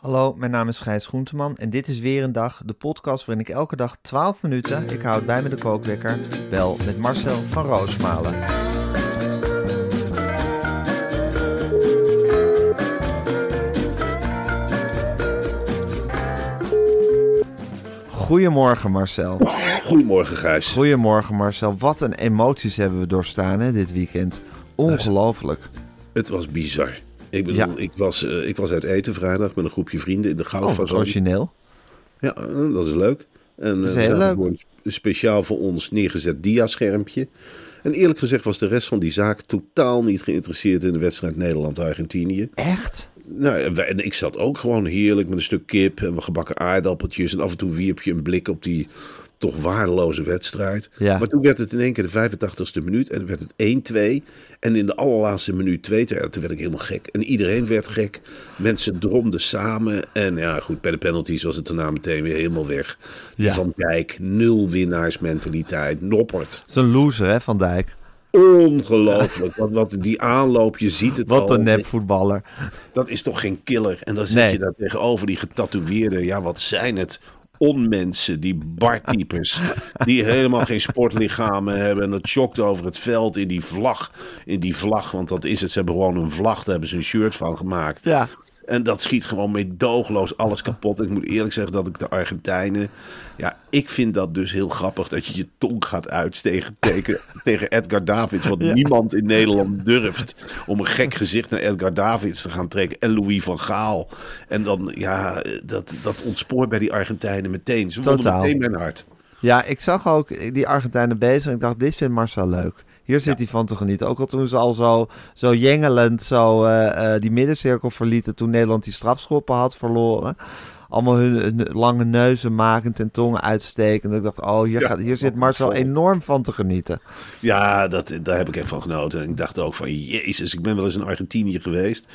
Hallo, mijn naam is Gijs Groenteman en dit is weer een dag, de podcast waarin ik elke dag 12 minuten, ik houd bij me de kookwekker, bel met Marcel van Roosmalen. Goedemorgen Marcel. Goedemorgen Gijs. Goedemorgen Marcel. Wat een emoties hebben we doorstaan hè, dit weekend. Ongelooflijk. Het was bizar. Ik bedoel, Ja. ik, was, eh, ik was uit eten vrijdag met een groepje vrienden in de Oh, Gouden wat origineel. Ja, eh, dat is leuk. En Dat is eh, heel leuk. een speciaal voor ons neergezet dia-schermpje. En eerlijk gezegd was de rest van die zaak totaal niet geïnteresseerd in de wedstrijd Nederland-Argentinië. Echt? Nou, en wij- en ik zat ook gewoon heerlijk met een stuk kip en wat gebakken aardappeltjes. En af en toe wierp je een blik op die toch waardeloze wedstrijd. Ja. Maar toen werd het in één keer de 85ste minuut en werd het 1-2. En in de allerlaatste minuut 2 ja, toen werd ik helemaal gek. En iedereen werd gek. Mensen dromden samen. En ja, goed, bij de penalties was het daarna meteen weer helemaal weg. Ja. Van Dijk, nul winnaarsmentaliteit. Noppert. Het is een loser hè, Van Dijk. Ongelooflijk. wat, wat die aanloop, je ziet het Wat al. een nepvoetballer. Dat is toch geen killer? En dan zit Nee. je daar tegenover die getatoeëerden. Ja, wat zijn het? Onmensen, die bartypes. die helemaal geen sportlichamen hebben. En dat chokt over het veld in die vlag. In die vlag, want dat is het. Ze hebben gewoon een vlag. Daar hebben ze een shirt van gemaakt. Ja. En dat schiet gewoon meedogenloos alles kapot. Ik moet eerlijk zeggen dat ik de Argentijnen... Ja, ik vind dat dus heel grappig dat je je tong gaat uitsteken tegen, tegen Edgar Davids. Wat Ja. niemand in Nederland durft om een gek gezicht naar Edgar Davids te gaan trekken. En Louis van Gaal. En dan, ja, dat, dat ontspoort bij die Argentijnen meteen. Ze Totaal. meteen mijn hart. Ja, ik zag ook die Argentijnen bezig. En ik dacht, dit vindt Marcel leuk. Hier zit hij van te genieten. Ook al toen ze al zo, zo jengelend zo, eh, eh, die middencirkel verlieten. Toen Nederland die strafschoppen had verloren. Allemaal hun, hun lange neuzen makend en tongen uitstekend. Ik dacht, oh, hier, Ja, gaat, hier zit een Marcel enorm van te genieten. Ja, dat, daar heb ik echt van genoten. En ik dacht ook van, jezus, ik ben wel eens in Argentinië geweest.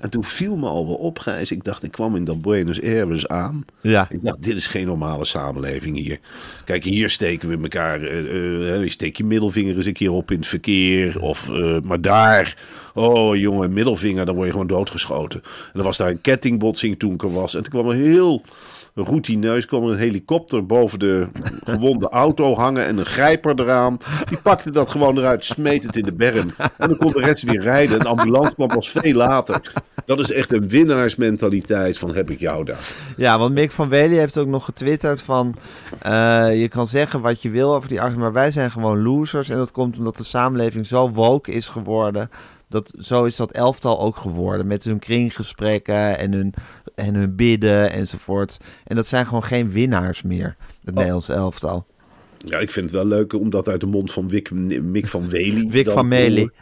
En toen viel me al wel op, Gijs. Ik dacht, ik kwam in dat Buenos Aires aan. Ja, Ik dacht, dit is geen normale samenleving hier. Kijk, hier steken we elkaar. eh eh, je steek je middelvinger eens een keer op in het verkeer. Of, eh, maar daar, oh jongen, middelvinger, dan word je gewoon doodgeschoten. En er was daar een kettingbotsing toen er was. En toen kwam er heel routineus kwam een helikopter boven de gewonde auto hangen. En een grijper eraan. Die pakte dat gewoon eruit, smeet het in de berm. En dan kon de rest weer rijden. En de ambulance kwam pas veel later. Dat is echt een winnaarsmentaliteit van heb ik jou daar. ja want Mick van Wely heeft ook nog getwitterd van... eh, je kan zeggen wat je wil over die Argentijnen, maar wij zijn gewoon losers. En dat komt omdat de samenleving zo woke is geworden... Dat, zo is dat elftal ook geworden. Met hun kringgesprekken en hun, en hun bidden enzovoort. En dat zijn gewoon geen winnaars meer. Het Nederlands elftal. Ja, ik vind het wel leuk om dat uit de mond van Mick van Wely. Wick dan van horen.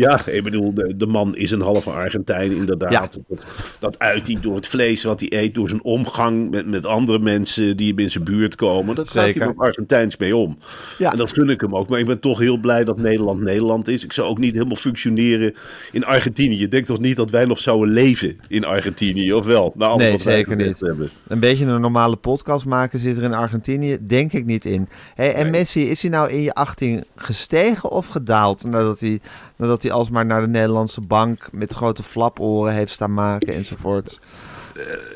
Ja, ik bedoel, de, de man is een halve Argentijn inderdaad. Dat, dat uit hij door het vlees wat hij eet, door zijn omgang met, met andere mensen die hem in zijn buurt komen. Dat gaat hij op Argentijns mee om. Ja. En dat gun ik hem ook. Maar ik ben toch heel blij dat Nederland Nederland is. Ik zou ook niet helemaal functioneren in Argentinië. Je denkt toch niet dat wij nog zouden leven in Argentinië, of wel? Alles Nee, zeker niet. Hebben. Een beetje een normale podcast maken zit er in Argentinië, denk ik niet in. Hey, en Messi, is hij nou in je 18 gestegen of gedaald? Nadat hij, nadat hij alsmaar naar de Nederlandse bank met grote flaporen heeft staan maken enzovoort.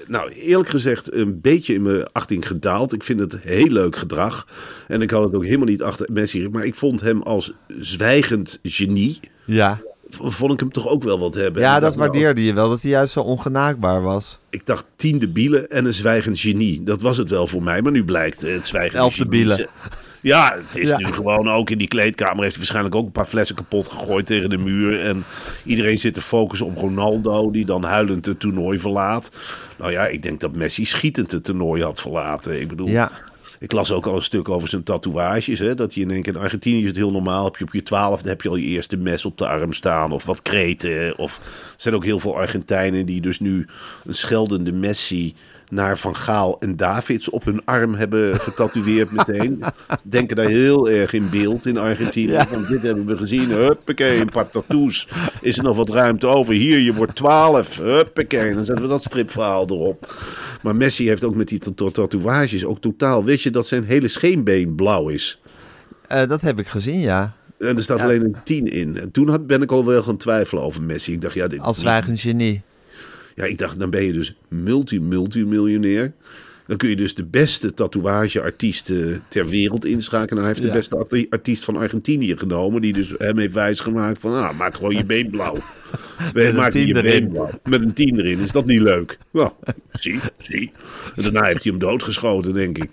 Nou, eerlijk gezegd, een beetje in mijn achting gedaald. Ik vind het heel leuk gedrag. En ik had het ook helemaal niet achter Messi. Maar ik vond hem als zwijgend genie. Ja, vond ik hem toch ook wel wat hebben. Ja, dat nou, waardeerde je wel, dat hij juist zo ongenaakbaar was. Ik dacht tien debielen en een zwijgend genie. Dat was het wel voor mij. Maar nu blijkt eh, het zwijgende Elf genie... debielen. Ja, het is Ja. nu gewoon ook in die kleedkamer. Heeft hij waarschijnlijk ook een paar flessen kapot gegooid tegen de muur. En iedereen zit te focussen op Ronaldo, die dan huilend het toernooi verlaat. Nou ja, ik denk dat Messi schietend het toernooi had verlaten. Ik bedoel, Ja, ik las ook al een stuk over zijn tatoeages. Hè? Dat je in één keer in Argentinië is het heel normaal. Heb je op je twaalfde heb je al je eerste mes op de arm staan. Of wat kreten. Of er zijn ook heel veel Argentijnen die dus nu een scheldende Messi naar Van Gaal en Davids op hun arm hebben getatoeëerd meteen. Denken daar heel erg in beeld in Argentinië. Ja. Van dit hebben we gezien. Huppakee, een paar tattoos. Is er nog wat ruimte over? Hier, je wordt 12. Huppakee. Dan zetten we dat stripverhaal erop. Maar Messi heeft ook met die tat- tatoeages ook totaal... Weet je dat zijn hele scheenbeen blauw is? eh, dat heb ik gezien, ja. En er staat alleen een 10 in. En toen had, ben ik al wel gaan twijfelen over Messi. Ik dacht, ja, dit is Als niet- zwijgend genie. Ja, ik dacht, dan ben je dus multi-multimiljonair. Dan kun je dus de beste tatoeageartiest eh, ter wereld inschakelen. Hij heeft de beste arti- artiest van Argentinië genomen. Die dus hem heeft wijsgemaakt van, ah, maak gewoon je been blauw. een maak je erin. been blauw. Met een tien erin. Is dat niet leuk? Nou, zie, zie. En daarna heeft hij hem doodgeschoten, denk ik.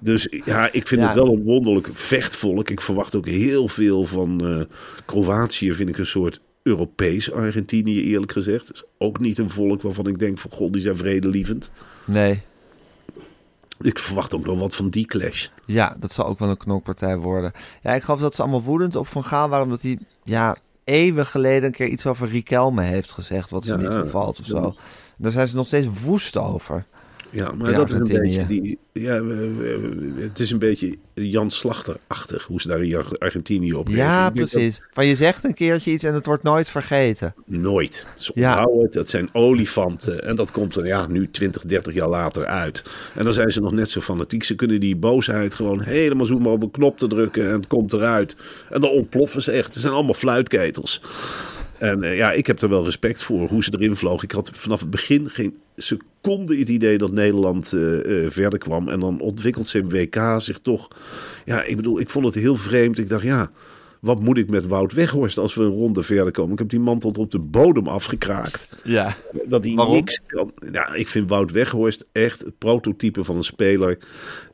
Dus ja, ik vind Ja. het wel een wonderlijk vechtvolk. Ik verwacht ook heel veel van eh, Kroatië. Vind ik een soort Europees Argentinië, eerlijk gezegd. Is ook niet een volk waarvan ik denk van god, die zijn vredelievend. Nee. Ik verwacht ook nog wat van die clash. Ja, dat zal ook wel een knokpartij worden. Ja, ik geloof dat ze allemaal woedend op Van Gaal waren, omdat hij ja, eeuwen geleden een keer iets over Riquelme heeft gezegd, wat ze Ja, niet bevalt of zo. Daar zijn ze nog steeds woest over. Ja, maar dat is een beetje die. Ja, het is een beetje Jan Slachter-achtig hoe ze daar in Ar- Argentinië op Ja, dat- precies. Van je zegt een keertje iets en het wordt nooit vergeten. Nooit. Ze Ja. onthouden het. Dat zijn olifanten. En dat komt er ja, nu 20, 30 jaar later uit. En dan zijn ze nog net zo fanatiek. Ze kunnen die boosheid gewoon helemaal zoomen op een knop te drukken. En het komt eruit. En dan ontploffen ze echt. Het zijn allemaal fluitketels. En eh, ja, ik heb er wel respect voor hoe ze erin vlogen. Ik had vanaf het begin geen seconde het idee dat Nederland eh, eh, verder kwam. En dan ontwikkelt zijn WK zich toch. Ja, ik bedoel, ik vond het heel vreemd. Ik dacht, ja, wat moet ik met Wout Weghorst als we een ronde verder komen? Ik heb die man tot op de bodem afgekraakt. Ja. Dat hij Waarom? niks kan. Ja, ik vind Wout Weghorst echt het prototype van een speler.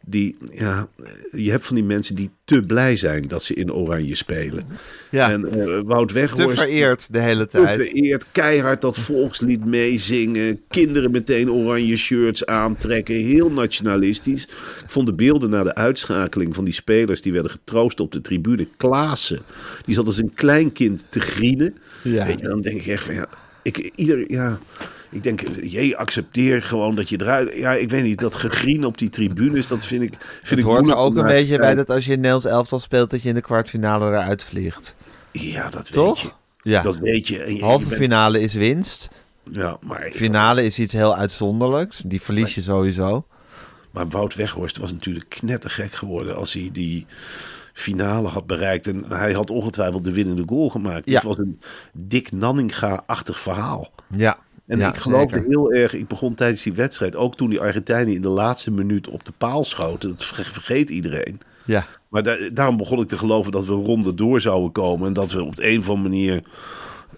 Die, ja, je hebt van die mensen die te blij zijn dat ze in Oranje spelen. Ja, En eh, Wout te Weghorst. vereerd de hele Te tijd. vereerd, keihard dat volkslied meezingen. Kinderen meteen oranje shirts aantrekken. Heel nationalistisch. Ik vond de beelden na de uitschakeling van die spelers die werden getroost op de tribune. Klaassen, die zat als een klein kind te grienen. Ja. Weet je, dan denk ik echt van ja, ik, ieder, ja, ik denk, jee, accepteer gewoon dat je eruit. Ja, ik weet niet, dat gegrien op die tribunes, dat vind ik. Vind Het ik hoort er ook een te beetje bij dat als je in Nederlands elftal speelt, dat je in de kwartfinale eruit vliegt. Ja, dat weet Toch? je. Ja. Dat weet je. En je, Halve bent- finale is winst. Ja, maar, Finale is iets heel uitzonderlijks. Die verlies je sowieso. maar Wout Weghorst was natuurlijk knettergek geworden als hij die finale had bereikt. En hij had ongetwijfeld de winnende goal gemaakt. Ja. Het was een Dick Nanninga-achtig verhaal. Ja. En ja, ik geloofde zeker. heel erg, ik begon tijdens die wedstrijd, ook toen die Argentijnen in de laatste minuut op de paal schoten. Dat ver- vergeet iedereen. Ja. Maar da- daarom begon ik te geloven dat we ronde door zouden komen. En dat we op de een of andere manier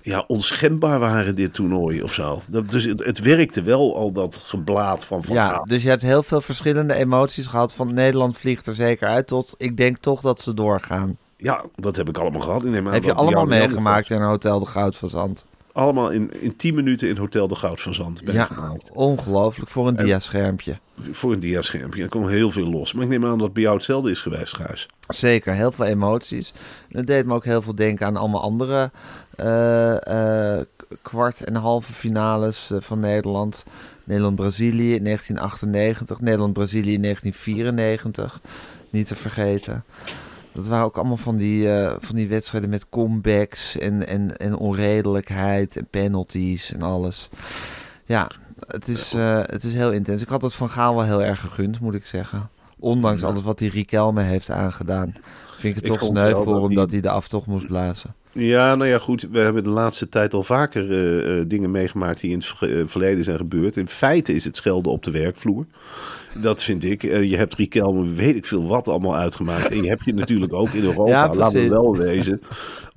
ja, onschendbaar waren dit toernooi of zo. Dat, dus het, het werkte wel al dat geblaad van Van ja, Gaal. dus je hebt heel veel verschillende emoties gehad. Van Nederland vliegt er zeker uit tot ik denk toch dat ze doorgaan. Ja, dat heb ik allemaal gehad. Ik neem aan Heb je dat allemaal meegemaakt in Hotel de Goud van Zand? Allemaal in, in 10 minuten in Hotel de Goud van Zand ben Ja, gemaakt. ongelooflijk voor een diaschermpje. Voor een diaschermpje. Er kwam heel veel los. Maar ik neem aan dat het bij jou hetzelfde is geweest, Gijs. Zeker, heel veel emoties. Het deed me ook heel veel denken aan allemaal andere kwart- en halve finales eh, van Nederland. Nederland-Brazilië in 1998, Nederland-Brazilië in 1994. Niet te vergeten. Dat waren ook allemaal van die, eh, van die wedstrijden met comebacks en, en, en onredelijkheid en penalties en alles. Ja, het is, eh, het is heel intens. Ik had het van Gaal wel heel erg gegund, moet ik zeggen. Ondanks alles wat die Riquelme heeft aangedaan. Vind ik het Ik toch sneu voor hem dat hij de aftocht moest blazen. Ja, nou ja, goed. We hebben de laatste tijd al vaker eh, eh, dingen meegemaakt die in het eh, verleden zijn gebeurd. In feite is het schelden op de werkvloer. Dat vind ik. Je hebt Riquelme, weet ik veel wat, allemaal uitgemaakt. En je hebt je natuurlijk ook in Europa, Ja, laten we wel wezen,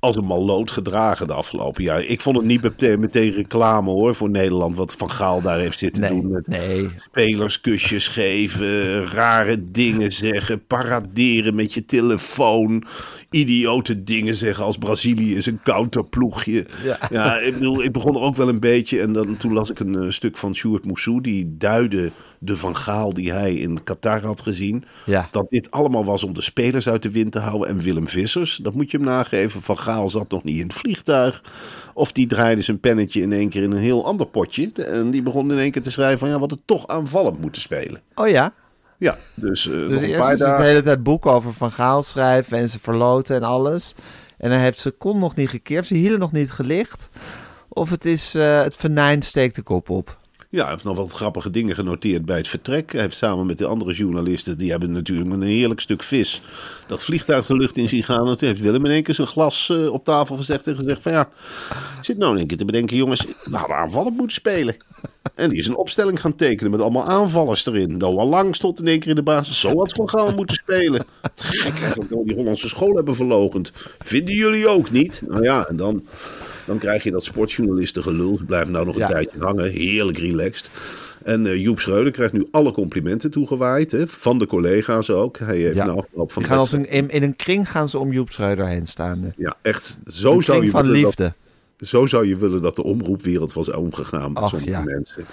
als een malloot gedragen de afgelopen jaar. Ik vond het niet meteen, meteen reclame hoor voor Nederland, wat Van Gaal daar heeft zitten Nee, doen. Met nee. spelers kusjes geven, rare dingen zeggen, paraderen met je telefoon, idiote dingen zeggen als Brazilië is een counterploegje. Ja. Ja, ik, bedoel, ik begon er ook wel een beetje en dan, toen las ik een eh, stuk van Sjoerd Moussou, die duidde de Van Gaal die hij in Qatar had gezien. Ja. Dat dit allemaal was om de spelers uit de wind te houden. En Willem Vissers, dat moet je hem nageven. Van Gaal zat nog niet in het vliegtuig. Of die draaide zijn pennetje in één keer in een heel ander potje. En die begon in één keer te schrijven van ja, wat het toch aanvallend moeten spelen. Oh ja? Ja, dus, nog Dus eerst is het de hele tijd boeken over Van Gaal schrijven en ze verloten en alles. En dan heeft ze kon nog niet gekeerd, ze hielen nog niet gelicht. Of het is eh, het venijn steekt de kop op. Ja, hij heeft nog wat grappige dingen genoteerd bij het vertrek. Hij heeft samen met de andere journalisten, die hebben natuurlijk een heerlijk stuk vis dat vliegtuig de lucht in zien gaan. En toen heeft Willem in één keer zijn glas eh, op tafel gezegd en gezegd van ja, zit nou in één keer te bedenken, jongens, we hadden aanvallend moeten spelen. En die is een opstelling gaan tekenen met allemaal aanvallers erin. Noah Lang stond in één keer in de basis. Zo had Van Gaal moeten spelen. Gek eigenlijk dat die Hollandse school hebben verlogend. Vinden jullie ook niet? Nou ja, en dan, dan krijg je dat sportjournalisten gelul. Ze blijven nou nog een Ja. tijdje hangen. Heerlijk relaxed. En eh, Joep Schreuder krijgt nu alle complimenten toegewaaid. Hè, van de collega's ook. Hij heeft Ja. afloop van Die gaan als een, in, in een kring gaan ze om Joep Schreuder heen staan. Ja, echt. Zo Een zou, je van dat, liefde. Zo zou je willen dat de omroepwereld was omgegaan met Ach, sommige ja. mensen.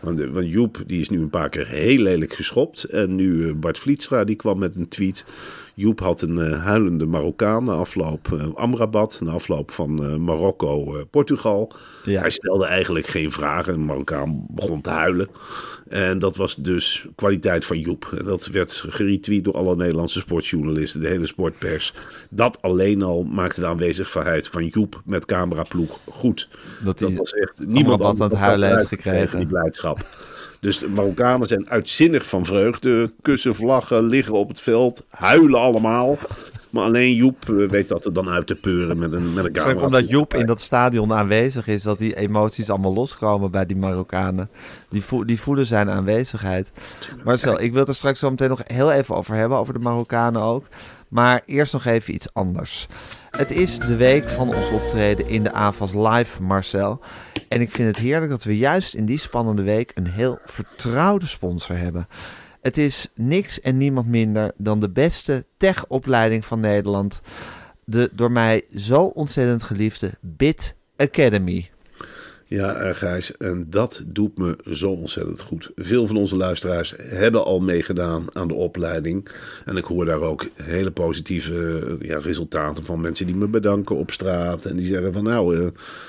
Want, eh, want Joep die is nu een paar keer heel lelijk geschopt. En nu eh, Bart Vlietstra die kwam met een tweet. Joep had een eh, huilende Marokkaan na afloop eh, Amrabat. Na afloop van eh, Marokko-Portugal. Ja. Hij stelde eigenlijk geen vragen. En de Marokkaan begon te huilen. En dat was dus kwaliteit van Joep. En dat werd geretweet door alle Nederlandse sportjournalisten, de hele sportpers. Dat alleen al maakte de aanwezigheid van Joep met cameraploeg goed. Dat Dat was echt niemand Amrabat aan het had huilen dat heeft gekregen. Die blijdschap. Dus de Marokkanen zijn uitzinnig van vreugde. Kussen, vlaggen, liggen op het veld. Huilen allemaal. Maar alleen Joep eh, weet dat er dan uit te peuren met een, met een camera. omdat Joep in dat stadion aanwezig is, dat die emoties allemaal loskomen bij die Marokkanen. Die, vo- die voelen zijn aanwezigheid. Marcel, ik wil het er straks zo meteen nog heel even over hebben, over de Marokkanen ook. Maar eerst nog even iets anders. Het is de week van ons optreden in de AVAS Live, Marcel. En ik vind het heerlijk dat we juist in die spannende week een heel vertrouwde sponsor hebben. Het is niks en niemand minder dan de beste tech-opleiding van Nederland. De door mij zo ontzettend geliefde Bit Academy. Ja, eh, Gijs, en dat doet me zo ontzettend goed. Veel van onze luisteraars hebben al meegedaan aan de opleiding. En ik hoor daar ook hele positieve eh, ja, resultaten van. Mensen die me bedanken op straat. En die zeggen van nou, eh,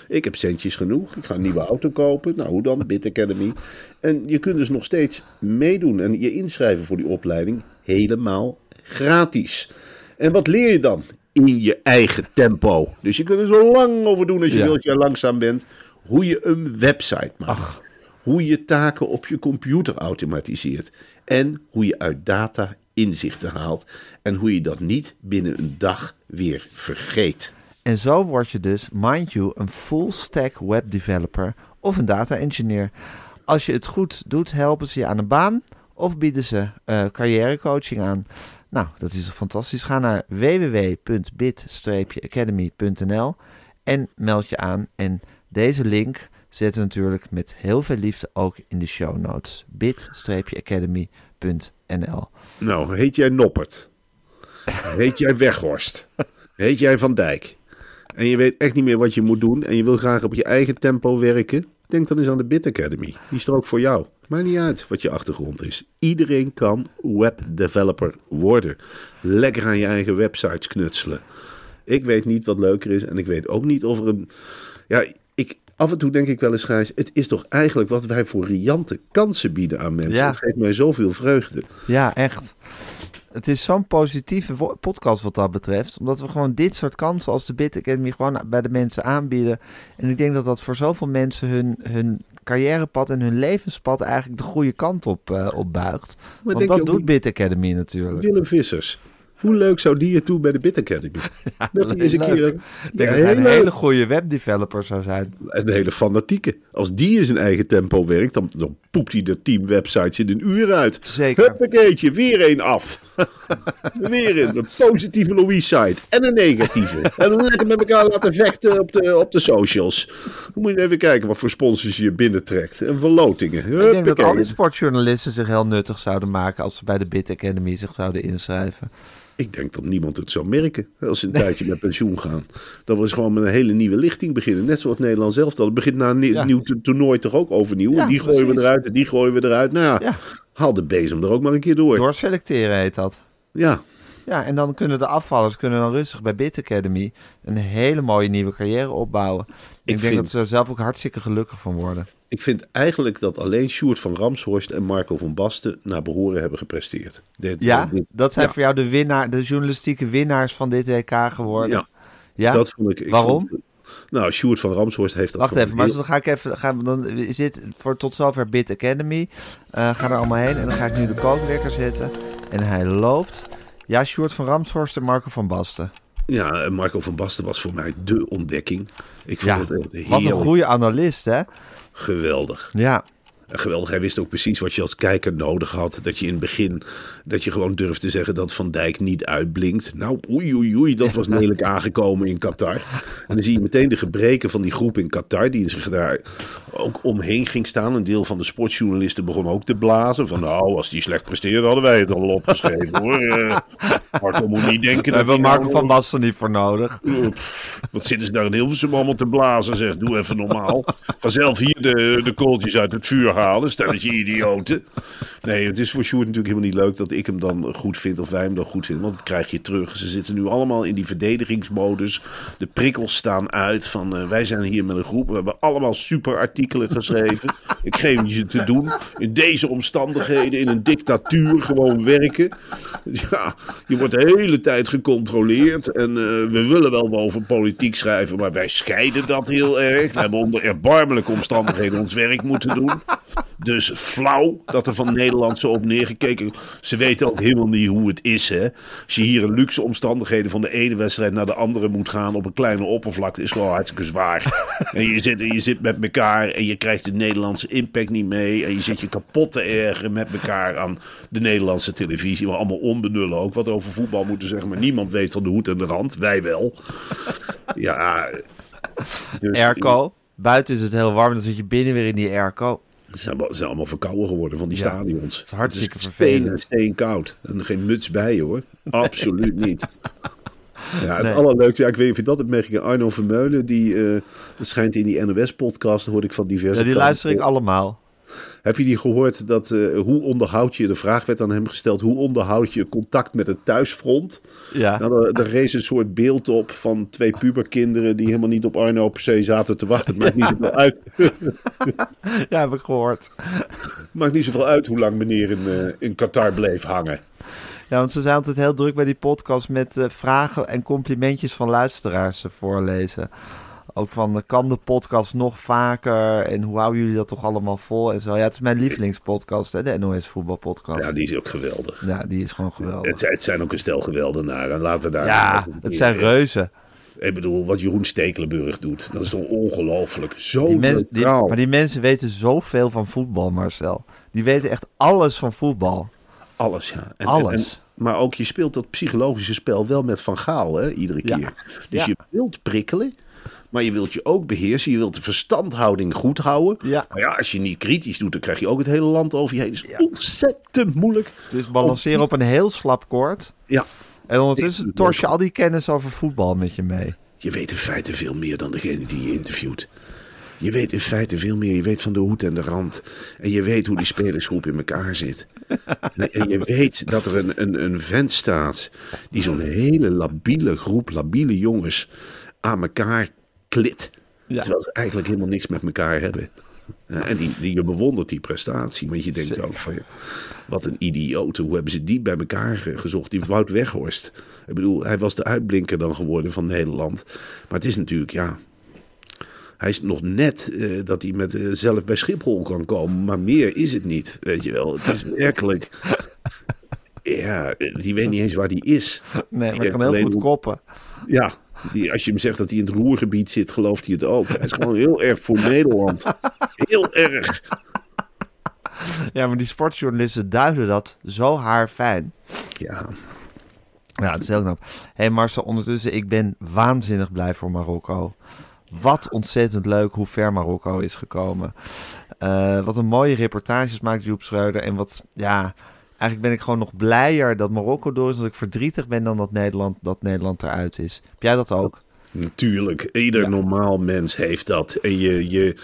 ik heb centjes genoeg. Ik ga een nieuwe auto kopen. Nou, hoe dan? Bit Academy. En je kunt dus nog steeds meedoen en je inschrijven voor die opleiding. Helemaal gratis. En wat leer je dan? In je eigen tempo. Dus je kunt er zo lang over doen als je Ja. wilt, jij langzaam bent. Hoe je een website maakt. Ach. Hoe je taken op je computer automatiseert. En hoe je uit data inzichten haalt. En hoe je dat niet binnen een dag weer vergeet. En zo word je dus, mind you, een full stack web developer of een data engineer. Als je het goed doet, helpen ze je aan een baan of bieden ze eh, carrièrecoaching aan. Nou, dat is fantastisch. Ga naar www.bit-academy.nl en meld je aan. En deze link zetten we natuurlijk met heel veel liefde ook in de show notes. bit-academy.nl Nou, heet jij Noppert? Heet jij Weghorst? Heet jij Van Dijk? En je weet echt niet meer wat je moet doen en je wil graag op je eigen tempo werken? Denk dan eens aan de Bit Academy. Die is er ook voor jou. Maakt niet uit wat je achtergrond is. Iedereen kan webdeveloper worden. Lekker aan je eigen websites knutselen. Ik weet niet wat leuker is en ik weet ook niet of er een... Ja, af en toe denk ik wel eens, Gijs, het is toch eigenlijk wat wij voor riante kansen bieden aan mensen. Ja. Het geeft mij zoveel vreugde. Ja, echt. Het is zo'n positieve podcast wat dat betreft. Omdat we gewoon dit soort kansen als de Bit Academy gewoon bij de mensen aanbieden. En ik denk dat dat voor zoveel mensen hun, hun carrièrepad en hun levenspad eigenlijk de goede kant op, eh, op buigt. Want dat doet Bit Academy natuurlijk. Willem Vissers. Hoe leuk zou die het doen bij de Bit Academy? dat hij eens een keer... Ja, een heel hele leuk. goede webdeveloper zou zijn. Een hele fanatieke. Als die in zijn eigen tempo werkt, dan, dan poept hij de team websites in een uur uit. Zeker. Huppakeetje, weer één af. Weer een, een positieve Louise-site en een negatieve. En dan lekker met elkaar laten vechten op de, op de socials. Dan moet je even kijken wat voor sponsors je binnentrekt. En verlotingen. Ik denk dat al die sportjournalisten zich heel nuttig zouden maken als ze bij de Bit Academy zich zouden inschrijven. Ik denk dat niemand het zou merken als ze een tijdje met pensioen gaan. Dat we eens gewoon met een hele nieuwe lichting beginnen. Net zoals Nederland zelf. Dat begint na een Ja. nieuw to- toernooi toch ook overnieuw. Ja, die gooien we eruit en die gooien we eruit. Nou Ja. Haal de bezem er ook maar een keer door. Doorselecteren heet dat. Ja, Ja, en dan kunnen de afvallers kunnen dan rustig bij Bit Academy een hele mooie nieuwe carrière opbouwen. Ik, denk vind- dat ze er zelf ook hartstikke gelukkig van worden. ik vind eigenlijk dat alleen Sjoerd van Ramshorst en Marco van Basten naar behoren hebben gepresteerd. Dit- Ja, dit- dat zijn ja. voor jou de, winnaar, de journalistieke winnaars van dit WK geworden. Ja, Ja? dat vond ik. ik Waarom? vond- nou, Sjoerd van Ramshorst heeft dat Wacht even, maar heel- dan ga ik even. Gaan we, dan is dit voor tot zover Bit Academy. Eh ga er allemaal heen en dan ga ik nu de kookwekker zetten. En hij loopt. Ja, Sjoerd van Ramshorst en Marco van Basten. Ja, Marco van Basten was voor mij de ontdekking. Ik vond Ja, het echt wat een goede analist, hè? Geweldig. Ja, geweldig. Hij wist ook precies wat je als kijker nodig had. Dat je in het begin, dat je gewoon durft te zeggen dat Van Dijk niet uitblinkt. Nou, oei, oei, oei, dat was lelijk aangekomen in Qatar. En dan zie je meteen de gebreken van die groep in Qatar, die zich daar ook omheen ging staan. Een deel van de sportjournalisten begon ook te blazen. Van nou, als die slecht presteerde, hadden wij het al opgeschreven hoor. Eh, Marco moet niet denken dat hebben we hij Marco nou- van Basten niet voor nodig. Pff, Wat zitten ze daar in Hilversum allemaal te blazen, zeg. Doe even normaal. Ga zelf hier de, de kooltjes uit het vuur halen. Stelletje idioten. Nee, het is voor Sjoerd natuurlijk helemaal niet leuk dat ik hem dan goed vind of wij hem dan goed vinden. Want dat krijg je terug. Ze zitten nu allemaal in die verdedigingsmodus. De prikkels staan uit van eh, wij zijn hier met een groep. We hebben allemaal super artikelen geschreven. Ik geef je te doen. In deze omstandigheden, in een dictatuur, gewoon werken. Ja, je wordt de hele tijd gecontroleerd. En eh, we willen wel over politiek schrijven, maar wij scheiden dat heel erg. We hebben onder erbarmelijke omstandigheden ons werk moeten doen. Dus flauw dat er van Nederland zo op neergekeken. Ze weten ook helemaal niet hoe het is. Hè? Als je hier in luxe omstandigheden van de ene wedstrijd naar de andere moet gaan op een kleine oppervlakte, is gewoon hartstikke zwaar. En je zit, je zit met elkaar en je krijgt de Nederlandse impact niet mee. En je zit je kapot te ergeren met elkaar aan de Nederlandse televisie. Waar allemaal onbenullen ook wat over voetbal moeten zeggen. Maar niemand weet van de hoed en de rand. Wij wel. Ja. Dus. Buiten is het heel warm, dan zit je binnen weer in die airco. Ze zijn, allemaal- ze zijn allemaal verkouden geworden van die Ja, stadions. het is hartstikke het is vervelend. Steen, steenkoud. En geen muts bij hoor. Absoluut niet. Ja, het Nee. allerleukste, ja, ik weet niet of je dat hebt meegekregen. Arno Vermeulen, die, eh, dat schijnt in die NOS-podcast, hoorde ik van diverse Ja, die luister ik allemaal. Heb je die gehoord dat, eh, hoe onderhoud je, de vraag werd aan hem gesteld, hoe onderhoud je contact met het thuisfront? Ja. Nou, er, er rees een soort beeld op van twee puberkinderen die helemaal niet op Arno per se zaten te wachten. Het maakt niet zoveel uit, ja, heb ik gehoord. maakt niet zoveel uit hoe lang meneer in, eh, in Qatar bleef hangen. Ja, want ze zijn altijd heel druk bij die podcast met eh, vragen en complimentjes van luisteraars voorlezen. Ook van, eh, kan de podcast nog vaker en hoe houden jullie dat toch allemaal vol en zo. Ja, het is mijn lievelingspodcast, hè, de NOS voetbalpodcast. Ja, Ja, die is ook geweldig. die is gewoon geweldig. Het, het zijn ook een stel geweldenaren. Laten we daar. Ja, het zijn reuzen. Ik bedoel, wat Jeroen Stekelenburg doet, dat is toch ongelooflijk. Zo Die mens- die- neutraal. maar die mensen weten zoveel van voetbal, Marcel. Die weten echt alles van voetbal. Alles, ja. En, Alles. en- maar ook, je speelt dat psychologische spel wel met Van Gaal, hè, iedere Ja. keer. Dus Ja. je wilt prikkelen, maar je wilt je ook beheersen. Je wilt de verstandhouding goed houden. Ja. Maar ja, als je niet kritisch doet, dan krijg je ook het hele land over je heen. Het is ontzettend moeilijk. Het is balanceren op een heel slap koord. Ja, En ondertussen tors je al die kennis over voetbal met je mee. je weet in feite veel meer dan degene die je interviewt. Je weet in feite veel meer. Je weet van de hoed en de rand. En je weet hoe die spelersgroep in elkaar zit. En je weet dat er een, een, een vent staat die zo'n hele labiele groep, labiele jongens aan elkaar klit. Ja. Terwijl ze eigenlijk helemaal niks met elkaar hebben. Ja, En die, die, je bewondert die prestatie, want je denkt Zeker. ook van, wat een idioot. Hoe hebben ze die bij elkaar ge- gezocht? Die Wout Weghorst. Ik bedoel, hij was de uitblinker dan geworden van Nederland. Maar het is natuurlijk, ja... Hij is nog net eh, dat hij met, eh, zelf bij Schiphol kan komen. Maar meer is het niet, weet je wel. Het is werkelijk... Ja, die weet niet eens waar die is. Nee, maar Die kan heel goed koppen. Ja, die, als je hem zegt dat hij in het roergebied zit, gelooft hij het ook. Hij is gewoon heel erg voor Nederland. Heel erg. Ja, maar die sportjournalisten duiden dat zo haarfijn. Ja, Ja, het is heel knap. Hé hey Marcel, ondertussen, ik ben waanzinnig blij voor Marokko. Wat ontzettend leuk hoe ver Marokko is gekomen. Eh, wat een mooie reportages maakt Joep Schreuder. En wat, ja, eigenlijk ben ik gewoon nog blijer dat Marokko door is. Dat ik verdrietig ben dan dat Nederland, dat Nederland eruit is. Heb jij dat ook? natuurlijk. Ieder Ja. normaal mens heeft dat. En je, je,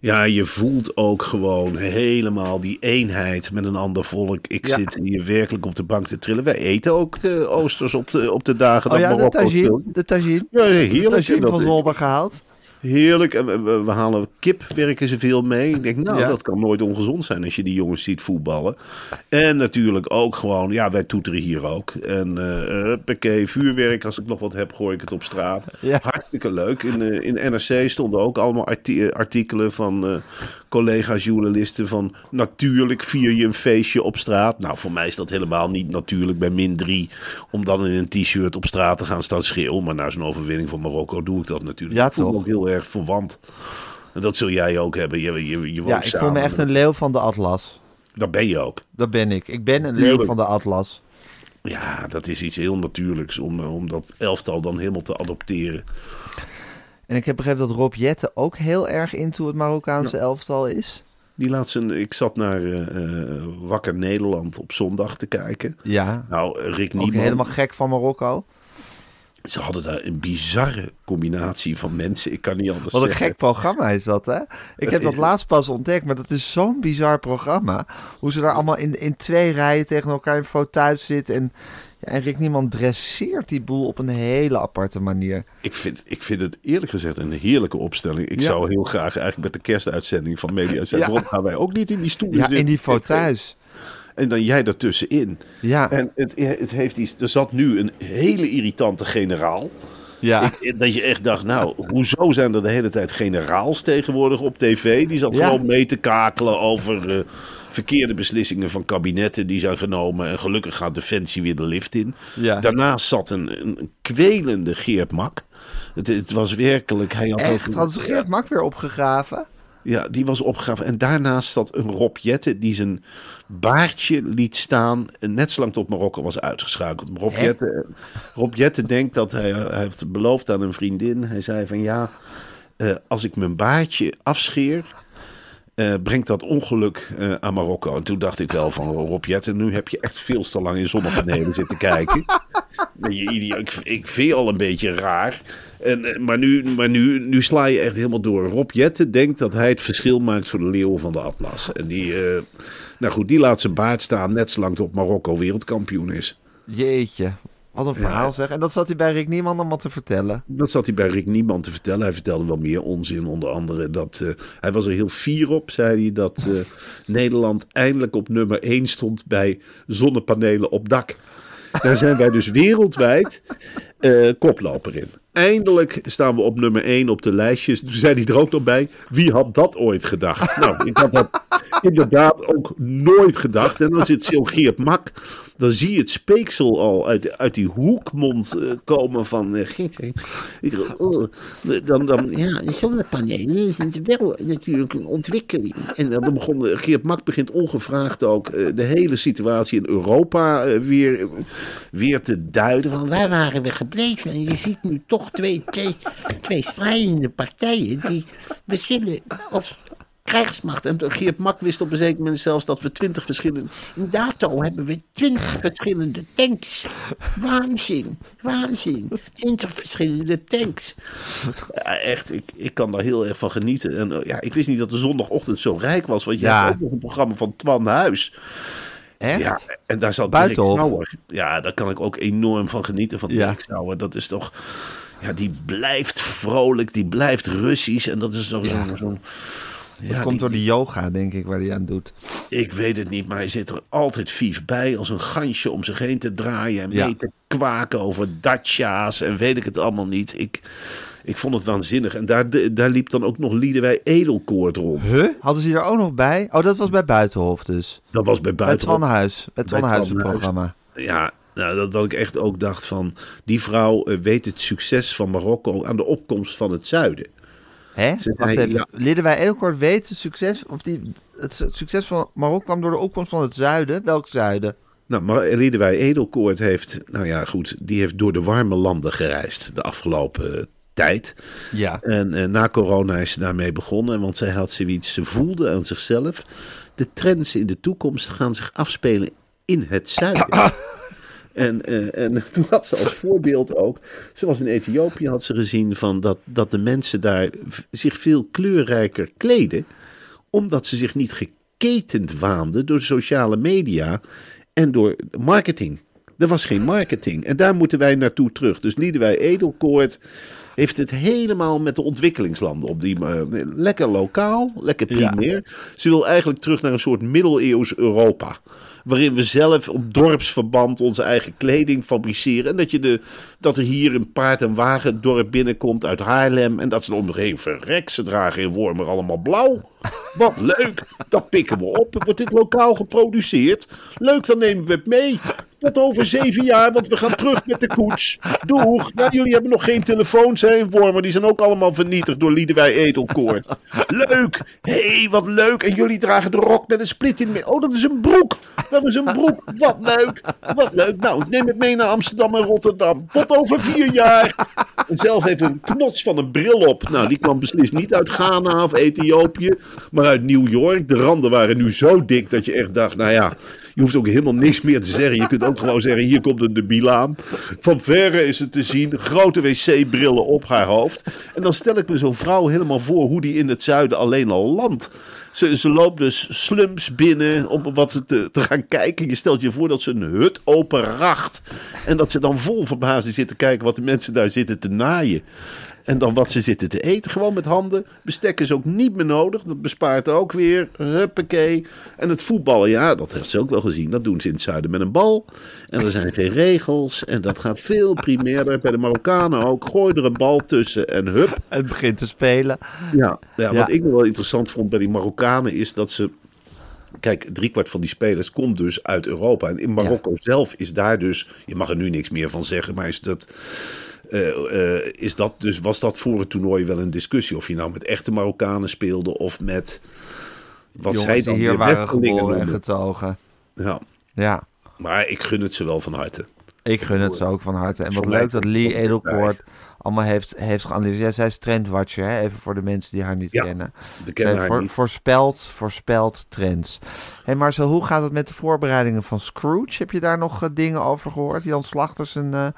ja, je voelt ook gewoon helemaal die eenheid met een ander volk. Ik Ja. zit hier werkelijk op de bank te trillen. Wij eten ook eh, oosters op de, op de dagen Oh dat ja, de Marokko tagine. speelt. De tagine. Ja, De heerlijk. tagine Dat- van Zolder gehaald. Heerlijk. En we, we- halen kip, werken ze veel mee. Ik denk, nou, Ja. dat kan nooit ongezond zijn als je die jongens ziet voetballen. En natuurlijk ook gewoon, ja, wij toeteren hier ook. En uh, vuurwerk, als ik nog wat heb, gooi ik het op straat. Ja. Hartstikke leuk. In, eh, in NRC stonden ook allemaal arti- artikelen van collega's, journalisten van natuurlijk vier je een feestje op straat. Nou, voor mij is dat helemaal niet natuurlijk bij min drie om dan in een t-shirt op straat te gaan staan schreeuwen. Maar na zo'n overwinning van Marokko doe ik dat natuurlijk. Ja, ik voel me ook heel erg verwant. En dat zul jij ook hebben. Je, je, je woont Ja, ik voel me echt een leeuw van de Atlas. Dat ben je ook. Dat ben ik. Ik ben een leeuw van de Atlas. Ja, dat is iets heel natuurlijks om, eh, om dat elftal dan helemaal te adopteren. En ik heb begrepen dat Rob Jette ook heel erg into het Marokkaanse elftal is. Die laat zijn, ik zat naar eh, eh, Wakker Nederland op zondag te kijken. Ja, Nou, Rick ook Nieman. helemaal gek van Marokko. Ze hadden daar een bizarre combinatie van mensen. Ik kan niet anders Wat een zeggen. gek programma is dat, hè? Ik heb is- dat laatst pas ontdekt, maar dat is zo'n bizar programma. Hoe ze daar allemaal in, in twee rijen tegen elkaar in fauteuils zitten. En, ja, en Rick Niemand dresseert die boel op een hele aparte manier. Ik vind, ik vind het eerlijk gezegd een heerlijke opstelling. Ik Ja. zou heel graag eigenlijk met de kerstuitzending van Media zijn. Ja. Waarom gaan wij ook niet in die stoelen Ja, zitten? in die fauteuils. En dan jij ertussenin. Ja, En het, het heeft iets. Er zat nu een hele irritante generaal. Ja. Ik- dat je echt dacht, nou, hoezo zijn er de hele tijd generaals tegenwoordig op tv? Die zat Ja. gewoon mee te kakelen over eh, verkeerde beslissingen van kabinetten die zijn genomen. En gelukkig gaat Defensie weer de lift in. Ja. Daarnaast zat een, een kwelende Geert Mak. Het, het was werkelijk... Hij had Echt? ook, Hadden ze Geert Mak weer opgegraven? ja, die was opgegraven. En daarnaast zat een Rob Jette die zijn baardje liet staan. Net zolang tot Marokko was uitgeschakeld. Rob? Jette, Rob Jette denkt dat hij, hij heeft beloofd aan een vriendin. Hij zei van ja, eh, als ik mijn baardje afscheer. eh, brengt dat ongeluk eh, aan Marokko. En toen dacht ik wel van Rob Jette, nu heb je echt veel te lang in zonnepanelen zitten kijken. Ik, ik vind je al een beetje raar. En, maar nu, maar nu, nu sla je echt helemaal door. Rob Jette denkt dat hij het verschil maakt voor de leeuw van de Atlas. En die, nou goed, die laat zijn baard staan net zolang tot Marokko wereldkampioen is. Jeetje, wat een verhaal zeg. En dat zat hij bij Rick Niemand allemaal te vertellen. Dat zat hij bij Rick Niemand te vertellen. Hij vertelde wel meer onzin, onder andere dat... eh, hij was er heel fier op, zei hij, dat eh, Nederland eindelijk op nummer 1 stond bij zonnepanelen op dak. Daar zijn wij dus wereldwijd eh, koploper in. Eindelijk staan we op nummer 1 op de lijstjes. Toen zei hij er ook nog bij. Wie had dat ooit gedacht? Nou, ik had dat inderdaad ook nooit gedacht. En dan zit zo'n Geert Mak. Dan zie je het speeksel al uit, uit die hoekmond eh, komen van... eh, oh, dan, dan, Ja, zonnepanelen is wel natuurlijk een ontwikkeling. en dan begon eh, Geert Mak begint ongevraagd ook de hele situatie in Europa weer, weer te duiden. Van waar waren we gebleven? En je ziet nu toch twee, twee, twee strijdende partijen die we zullen als krijgsmacht. En Geert Mak wist op een zeker moment zelfs dat we twintig verschillende... In dato hebben we twintig verschillende tanks. Waanzin, waanzin. Twintig verschillende tanks. Ja, echt, ik, ik kan daar heel erg van genieten. En eh, ja, ik wist niet dat de zondagochtend zo rijk was. Want je Ja. hebt ook nog een programma van Twan Huis. Echt? Ja, en daar zat Buitenhof. Dirk Sauer. Ja, daar kan ik ook enorm van genieten van Ja. Dirk Sauer. Dat is toch... Ja, die blijft vrolijk, die blijft Russisch. En dat is toch Ja. zo'n... zo'n Dat ja, komt door die yoga, denk ik, waar hij aan doet. Ik weet het niet, maar hij zit er altijd vief bij. Als een gansje om zich heen te draaien. En Ja. mee te kwaken over dacia's en weet ik het allemaal niet. Ik, ik vond het waanzinnig. En daar, daar liep dan ook nog Liedewij Edelkoord rond. Huh? Hadden ze die er ook nog bij? Oh, dat was bij Buitenhof dus. Dat was bij Bij buiten. Twan Huis. Bij Twan Bij Huis Twan het programma. ja, nou, dat, dat ik echt ook dacht van... die vrouw eh, weet het succes van Marokko aan de opkomst van het zuiden. Hè? Ze Wacht even. ja. Weet het succes, of die, het, succes van Marokko kwam door de opkomst van het zuiden. Welk zuiden? Nou, maar Riedewij Edelkoort heeft, nou ja, goed, die heeft door de warme landen gereisd de afgelopen eh, tijd. Ja. En eh, na corona is ze daarmee begonnen, want zij had zoiets, ze voelde aan zichzelf, de trends in de toekomst gaan zich afspelen in het zuiden. En, eh, en toen had ze als voorbeeld ook, ze was in Ethiopië, had ze gezien van dat, dat de mensen daar zich veel kleurrijker kleden, omdat ze zich niet geketend waanden door sociale media en door marketing. Er was geen marketing. En daar moeten wij naartoe terug. Dus Liedewij Edelkoort heeft het helemaal met de ontwikkelingslanden op die eh, lekker lokaal, lekker primair. Ze wil eigenlijk terug naar een soort middeleeuws Europa. Waarin we zelf op dorpsverband onze eigen kleding fabriceren. En dat, je de, dat er hier een paard- en wagen dorp binnenkomt uit Haarlem. En dat ze om zich heen verrek. Ze dragen in Wormer allemaal blauw. Wat leuk. Dat pikken we op. Wordt dit lokaal geproduceerd? Leuk, dan nemen we het mee. Tot over zeven jaar, want we gaan terug met de koets. Doeg. Jullie hebben nog geen telefoons hè, Wormer. Die zijn ook allemaal vernietigd door Liedewij Edelkoort. Leuk. Hé, hey, wat leuk. En jullie dragen de rok met een split in. Oh, dat is een broek. Dat is een broek. Wat leuk. Wat leuk. Nou, neem het mee naar Amsterdam en Rotterdam. Tot over vier jaar. En zelf heeft een knots van een bril op. Nou, die kwam beslist niet uit Ghana of Ethiopië, maar uit New York. De randen waren nu zo dik dat je echt dacht, nou ja, je hoeft ook helemaal niks meer te zeggen. Je kunt ook gewoon zeggen, hier komt een debiel. Van verre is het te zien, grote wc-brillen op haar hoofd. En dan stel ik me zo'n vrouw helemaal voor hoe die in het zuiden alleen al landt. Ze, ze loopt dus slums binnen om wat te, te gaan kijken. Je stelt je voor dat ze een hut open racht. En dat ze dan vol verbazing zit te kijken wat de mensen daar zitten te naaien. En dan wat ze zitten te eten, gewoon met handen. Bestek is ook niet meer nodig. Dat bespaart ook weer. Huppakee. En het voetballen, ja, dat heeft ze ook wel gezien. Dat doen ze in het zuiden met een bal. En er zijn geen regels. En dat gaat veel primairder. Bij de Marokkanen ook. Gooi er een bal tussen en hup. Het begint te spelen. Ja, ja, Ja. wat ik nog wel interessant vond bij die Marokkanen is dat ze. Kijk, driekwart van die spelers komt dus uit Europa. En in Marokko zelf is daar dus. Je mag er nu niks meer van zeggen, maar is dat. Eh, eh, is dat dus, was dat voor het toernooi wel een discussie? Of je nou met echte Marokkanen speelde of met. Wat zij dan die hier waren geboren en getogen. Ja, Ja, maar ik gun het ze wel van harte. ik gun het ze ook van harte. En wat leuk dat Lee Edelkoort allemaal heeft, heeft geanalyseerd. Ja, zij is trendwatcher, hè? even voor de mensen die haar niet Ja, kennen. We kennen Zij haar voor- niet. voorspelt, voorspelt trends. Hey Marcel, hoe gaat het met de voorbereidingen van Scrooge? Heb je daar nog eh, dingen over gehoord? Jan Slachter zijn,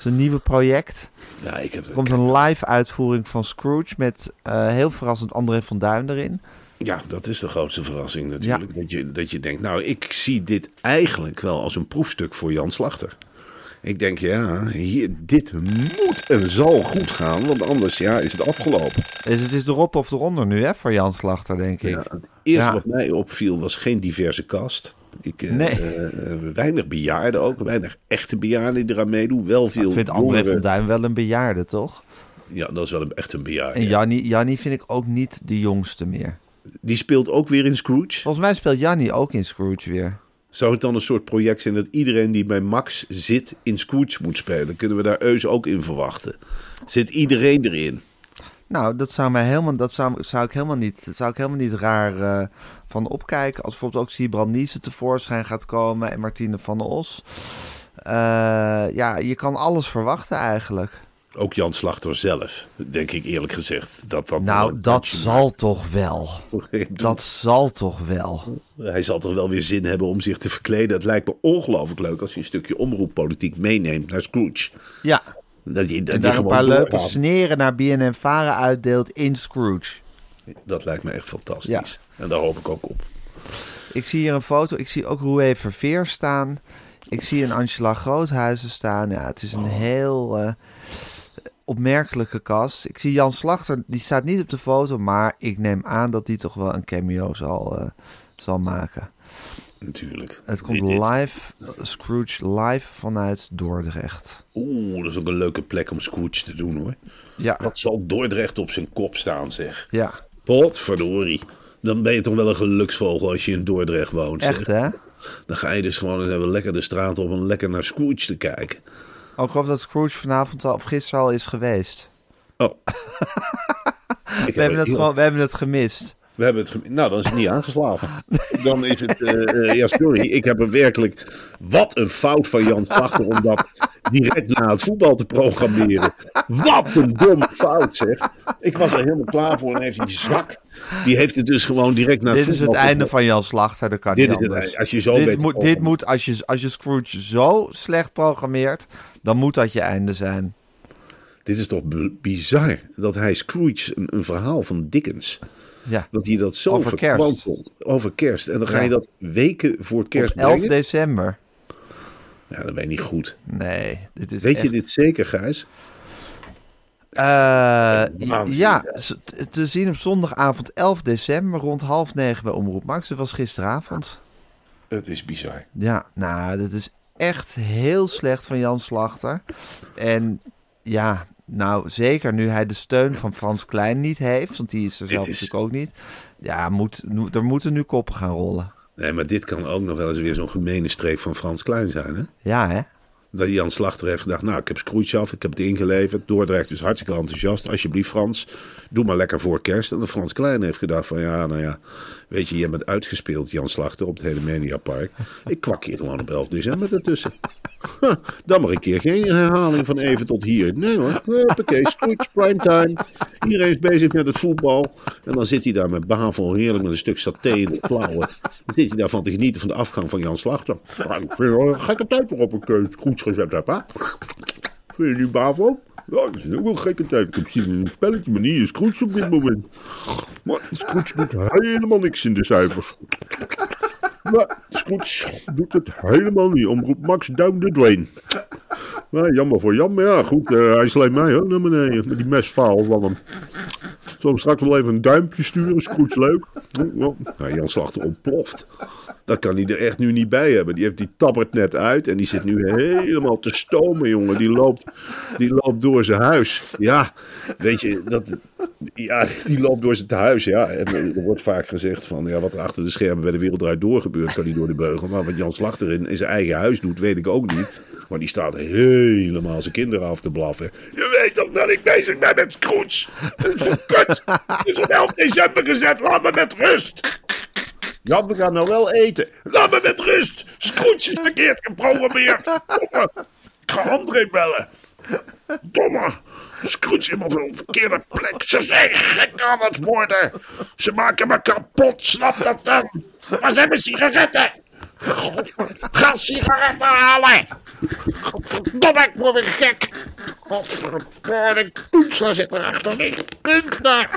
eh, zijn nieuwe project. Ja, ik heb, Er komt een live uitvoering van Scrooge met eh, heel verrassend André van Duin erin. Ja, dat is de grootste verrassing natuurlijk. Dat, je, dat je denkt, nou, ik zie dit eigenlijk wel als een proefstuk voor Jan Slachter. Ik denk, ja, hier, dit moet en zal goed gaan, want anders ja, is het afgelopen. Dus het is erop of eronder nu hè, voor Jan Slachter, denk ik. Ja, het eerste Ja. wat mij opviel was geen diverse cast. Ik, eh, Nee. eh, weinig bejaarden ook, weinig echte bejaarden die eraan meedoen. Wel veel Ik vind André jongeren. van Duin wel een bejaarde, toch? Ja, dat is wel een, echt een bejaarde. En ja. Jannie, Jannie vind ik ook niet de jongste meer. Die speelt ook weer in Scrooge. Volgens mij speelt Jannie ook in Scrooge weer. Zou het dan een soort project zijn dat iedereen die bij Max zit in Scrooge moet spelen? Kunnen we daar Eus ook in verwachten? Zit iedereen erin? Nou, dat zou, mij helemaal, dat zou, zou, ik, helemaal niet, zou ik helemaal niet raar eh, van opkijken. Als bijvoorbeeld ook Siebrand Niese tevoorschijn gaat komen en Martine van Os. Eh, ja, je kan alles verwachten eigenlijk. Ook Jan Slachter zelf, denk ik eerlijk gezegd. Dat, dat Nou, dat zal toch wel. Dat zal toch wel. Hij zal toch wel weer zin hebben om zich te verkleden. Het lijkt me ongelooflijk leuk als je een stukje omroeppolitiek meeneemt naar Scrooge. Ja, Dat je, dat en je daar een paar leuke sneren naar BNN Varen uitdeelt in Scrooge. Dat lijkt me echt fantastisch. En daar hoop ik ook op. Ik zie hier een foto. Ik zie ook Roué Verveer staan. Ik zie een Angela Groothuizen staan. Ja, het is een heel eh, opmerkelijke kast. Ik zie Jan Slachter. Die staat niet op de foto. Maar ik neem aan dat die toch wel een cameo zal, eh, zal maken. Natuurlijk. Het komt live. Scrooge live vanuit Dordrecht. Oeh, dat is ook een leuke plek om Scrooge te doen hoor. Ja, Wat zal Dordrecht op zijn kop staan zeg. ja. Potverdorie. Dan ben je toch wel een geluksvogel als je in Dordrecht woont. zeg. Echt, hè? Dan ga je dus gewoon even lekker de straat op om lekker naar Scrooge te kijken. Oh, ik geloof dat Scrooge vanavond al, of gisteren al is geweest. Oh. We hebben, het gewoon, we hebben het gemist. We hebben het Nou, dan is het niet aangeslagen. Dan is het... eh, eh, ja, sorry. Ik heb er werkelijk... Wat een fout van Jan Slachter om dat direct na het voetbal te programmeren. Wat een domme fout, zeg. Ik was er helemaal klaar voor en heeft die zak... Die heeft het dus gewoon direct na het Dit is het einde van Jan Slachter, dat kan Dit niet is het. Als je zo dit weet moet, dit moet als, je, als je Scrooge zo slecht programmeert, dan moet dat je einde zijn. Dit is toch bizar dat hij Scrooge, een, een verhaal van Dickens... Ja. Dat hij dat zo Over kerst. Over kerst. En dan ga Ja. je dat weken voor kerst Op 11 brengen. december. Ja, dat ben je niet goed. Nee, dit is Weet echt... je dit zeker, Gijs? Eh, ja, te zien op zondagavond 11 december rond half negen bij Omroep Max. Dat was gisteravond. Het is bizar. Ja, nou, dat is echt heel slecht van Jan Slachter. En ja, nou, zeker nu hij de steun van Frans Klein niet heeft, want die is er zelf is- natuurlijk ook niet. Ja, moet, er moeten nu koppen gaan rollen. Nee, maar dit kan ook nog wel eens weer zo'n gemene streek van Frans Klein zijn, hè? Ja, hè? Dat Jan Slachter heeft gedacht, nou, ik heb Scrooge af, ik heb het ingeleverd. Dordrecht is hartstikke enthousiast. Alsjeblieft, Frans, doe maar lekker voor kerst. En de Frans Klein heeft gedacht van, ja, nou ja, weet je, je bent uitgespeeld, Jan Slachter, op het hele Mediapark. Ik kwak hier gewoon op 11 december ertussen. Dan maar een keer geen herhaling van even tot hier. Nee hoor, oké, Scrooge, primetime. Iedereen is bezig met het voetbal. En dan zit hij daar met Bavel heerlijk met een stuk saté in de klauwen. Dan zit hij daarvan te genieten van de afgang van Jan Slachter. Ik vind wel een gekke tijd waarop ik uh, Scrooge gezet heb, hè? Vind je niet Bavel? Ja, dat is ook wel gekke tijd. Ik heb zin in een spelletje, maar niet in Scrooge op dit moment. Maar Scrooge doet helemaal niks in de cijfers. Nee, Scrooge doet het helemaal niet. Omroep Max down the drain. Nou, jammer voor Jan, maar ja, goed. eh, hij sleept mij ook naar beneden met die mesfaal van hem. Zal hem straks wel even een duimpje sturen, Scrooge leuk. Nou, Jan Slachter ontploft. Dat kan hij er echt nu niet bij hebben. Die heeft die tabbert net uit en die zit nu helemaal te stomen, jongen. Die loopt, die loopt door zijn huis. Ja, weet je, dat, ja, die loopt door zijn huis. Ja, en er wordt vaak gezegd van, ja, wat er achter de schermen bij de wereld draait door gebeurt, kan niet door de beugel. Maar wat Jan Slachter in, zijn eigen huis doet, weet ik ook niet. Maar die staat helemaal zijn kinderen af te blaffen. Je weet toch dat ik bezig ben met Scrooge? Is een kut. Het is op 11 december gezet. Laat me met rust. Jan, we gaan nou wel eten. Laat me met rust. Scrooge is verkeerd geprogrammeerd. Domme. Ik ga André bellen. Domme. Scrooge helemaal op een verkeerde plek. Ze zijn gek aan het worden. Ze maken me kapot. Snap dat dan? Waar zijn mijn sigaretten? Ga sigaretten halen. Godverdomme, ik word weer gek. Godverdomme, de kunstler zit erachter. De kunstler.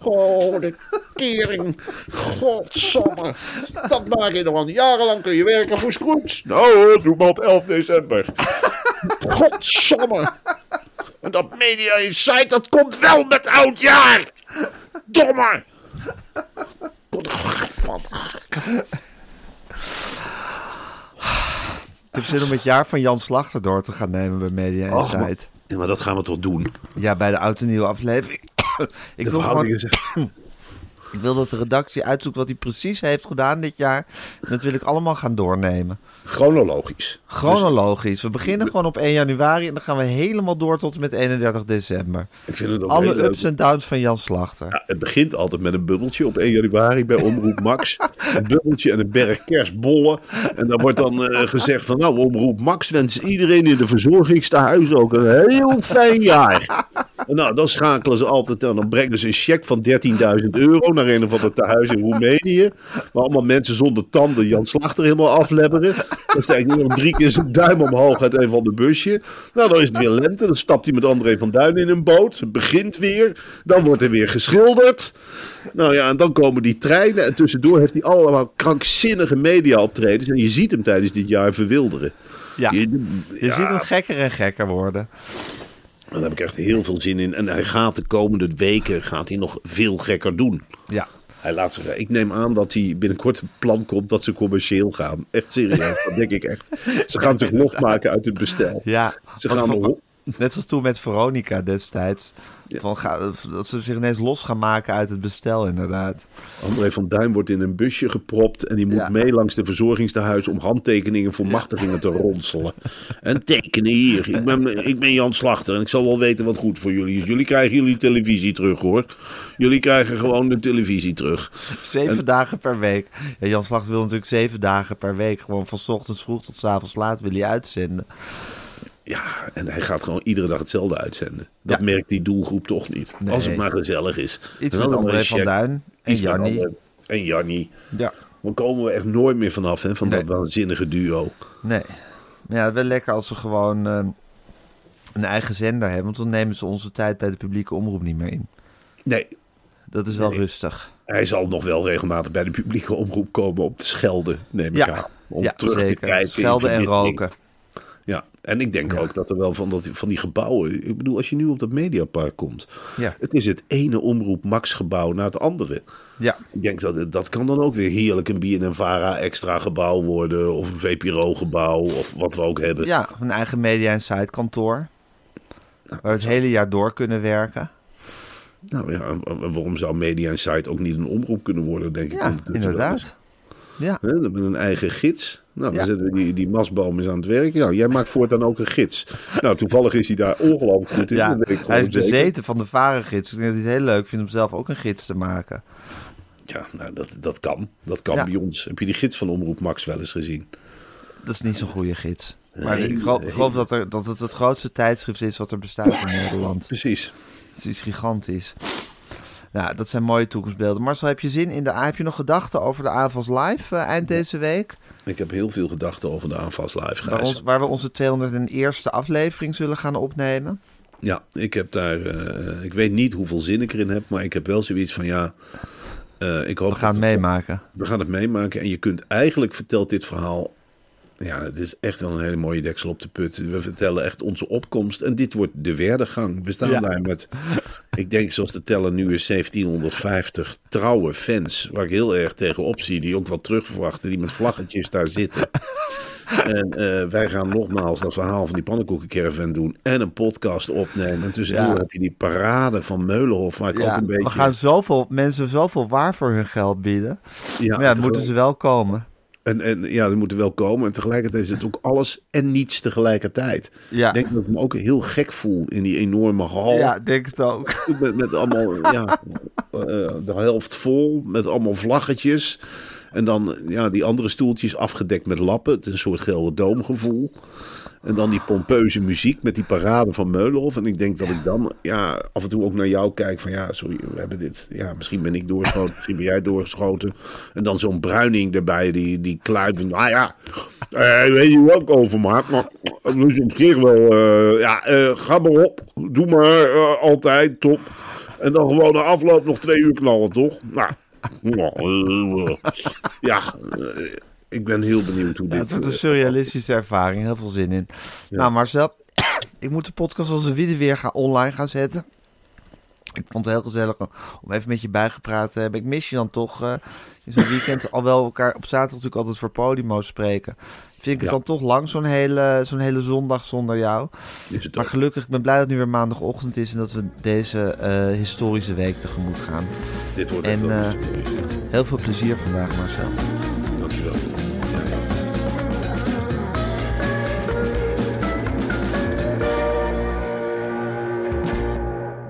Oh, de tering. Godsamme. Dat maak je nog al jarenlang kun je werken voor Scrooge. Nou hoor, doe maar op 11 december. Godsamme. En dat Media Insight, dat komt wel met oudjaar. Domme. Van, Ik heb zin om het jaar van Jan Slachter door te gaan nemen bij Media Och, Insight. Ja, maar dat gaan we toch doen? Ja, bij de oud en nieuwe aflevering. ik, De wil gewoon, ik wil dat de redactie uitzoekt wat hij precies heeft gedaan dit jaar. En dat wil ik allemaal gaan doornemen. Chronologisch. Chronologisch. We beginnen gewoon op 1 januari en dan gaan we helemaal door tot en met 31 december. Ik vind het Alle leuk. ups en downs van Jan Slachter. Ja, het begint altijd met een bubbeltje op 1 januari bij Omroep Max. Een bubbeltje en een berg kerstbollen. En dan wordt dan eh, gezegd van nou, Omroep Max wenst iedereen in de verzorgingstehuis ook een heel fijn jaar. En nou, dan schakelen ze altijd en dan brengen ze een cheque van 13.000 euro naar een of ander tehuis in Roemenië. Waar allemaal mensen zonder tanden Jan Slachter helemaal aflebberen. Dan steekt hij nog drie keer zijn duim omhoog uit een van de busje. Nou, dan is het weer lente. Dan stapt hij met André van Duin in een boot. Het begint weer. Dan wordt er weer geschilderd. Nou ja, en dan komen die treinen. En tussendoor heeft hij allemaal krankzinnige media-optredens. En je ziet hem tijdens dit jaar verwilderen. Ja, Je, ja, ziet hem gekker en gekker worden. Daar heb ik echt heel veel zin in. En hij gaat de komende weken gaat hij nog veel gekker doen. Ja. Hij laat zich, ik neem aan dat hij binnenkort een plan komt dat ze commercieel gaan. Echt serieus, dat denk ik echt. Ze gaan zich losmaken uit het bestel. Ja, Ze gaan nog Net zoals toen met Veronica destijds. Van, ga, dat ze zich ineens los gaan maken uit het bestel, inderdaad. André van Duin wordt in een busje gepropt en die moet Ja. mee langs de verzorgingstehuis om handtekeningen voor machtigingen te ronselen. En tekenen hier. Ik ben, ik ben Jan Slachter en ik zal wel weten wat goed voor jullie is. Jullie krijgen jullie televisie terug hoor. Jullie krijgen gewoon de televisie terug. Zeven dagen per week. Ja, Jan Slachter wil natuurlijk zeven dagen per week. Gewoon van 's ochtends vroeg tot 's avonds laat wil hij uitzenden. Ja, en hij gaat gewoon iedere dag hetzelfde uitzenden. Dat Ja. merkt die doelgroep toch niet. Nee. Als het maar gezellig is. Iets met André van. Duin en. André- En Jannie. Ja. Dan komen we echt nooit meer vanaf hè, van Nee. dat waanzinnige duo. Nee. Maar Ja, wel lekker als ze gewoon eh, een eigen zender hebben. Want dan nemen ze onze tijd bij de publieke omroep niet meer in. Nee, Dat is wel Nee. rustig. Hij zal nog wel regelmatig bij de publieke omroep komen om te schelden, neem ik Ja. aan. Om ja, terug te kijken. Schelden en roken. Ja, en ik denk Ja. ook dat er wel van, dat, van die gebouwen... Ik bedoel, als je nu op dat Mediapark komt... Ja. Het is het ene Omroep Max gebouw naar het andere. Ja. Ik denk dat dat kan dan ook weer heerlijk een BNNVARA extra gebouw worden... of een VPRO gebouw of wat we ook hebben. ja, een eigen media en site kantoor. Waar we het hele jaar door kunnen werken. Nou ja, en- en waarom zou Media Site ook niet een omroep kunnen worden, denk ik. Ja, ondertussen wel eens. inderdaad. Ja, met een eigen gids. Nou, dan Ja. zetten we die, die masboom eens aan het werk. Nou, jij maakt voortaan ook een gids. Nou, toevallig is hij daar ongelooflijk goed in. ja. hij is zeker. bezeten van de varengids. Ik denk dat hij het heel leuk vindt om zelf ook een gids te maken. Ja, nou, dat, dat kan. Dat kan Ja. bij ons. Heb je die gids van Omroep Max wel eens gezien? Dat is niet zo'n goede gids. Maar Nee, ik nee. geloof dat, er, dat het het grootste tijdschrift is wat er bestaat in Nederland. Precies. Het is gigantisch. Nou, dat zijn mooie toekomstbeelden. Marcel, heb je zin in de... Heb je nog gedachten over de AVAS Live eh, eind deze week? Ik heb heel veel gedachten over de aanvals live, Waar, ons, waar we onze 201ste aflevering zullen gaan opnemen. Ja, ik heb daar... eh, ik weet niet hoeveel zin ik erin heb, maar ik heb wel zoiets van ja... eh, ik hoop We gaan het meemaken. We gaan het meemaken. En je kunt eigenlijk vertelt dit verhaal. Ja, het is echt wel een hele mooie deksel op de put. We vertellen echt onze opkomst. En dit wordt de werdegang. We staan Ja. daar met, ik denk zoals de teller nu is, 1750 trouwe fans. Waar ik heel erg tegenop zie. Die ook wel terugverwachten. Die met vlaggetjes daar zitten. En eh, wij gaan nogmaals dat verhaal van die pannenkoekencaravan doen. En een podcast opnemen. En tussendoor Ja. heb je die parade van Meulenhof. Waar ik ook een beetje... we gaan zoveel mensen zoveel waar voor hun geld bieden. ja, maar ja, moeten ze wel komen. En, en ja, die moeten wel komen. En tegelijkertijd is het ook alles en niets tegelijkertijd. Ja, Ik denk dat ik me ook heel gek voel in die enorme hal. ja denk het ook. Met, met allemaal, ja, eh, de helft vol. Met allemaal vlaggetjes. En dan ja, die andere stoeltjes afgedekt met lappen. Het is een soort Gelderdoom-gevoel. En dan die pompeuze muziek met die parade van Meulenhof. En ik denk dat ik dan ja, af en toe ook naar jou kijk van ja, sorry, we hebben dit. Ja, misschien ben ik doorgeschoten, misschien ben jij doorgeschoten. En dan zo'n bruining erbij, die, die kluiven. Nou ja, eh, weet je wat ik over maak? Maar het is op zich wel, eh, ja, eh, ga maar op. Doe maar eh, altijd, top. En dan gewoon de afloop nog twee uur knallen, toch? Nou, ja, ik ben heel benieuwd hoe Ja, dit... het wordt een eh, surrealistische ervaring. Heel veel zin in. Nou Marcel, ik moet de podcast als een weer gaan online gaan zetten. Ik vond het heel gezellig om even met je bijgepraat te hebben. Ik mis je dan toch eh, in zo'n weekend al wel elkaar op zaterdag natuurlijk altijd voor Podimo spreken. Vind ik het Ja. dan toch lang zo'n hele, zo'n hele zondag zonder jou. is Maar gelukkig, ik ben blij dat het nu weer maandagochtend is en dat we deze eh, historische week tegemoet gaan. Dit wordt En, historisch. Heel veel plezier vandaag Marcel.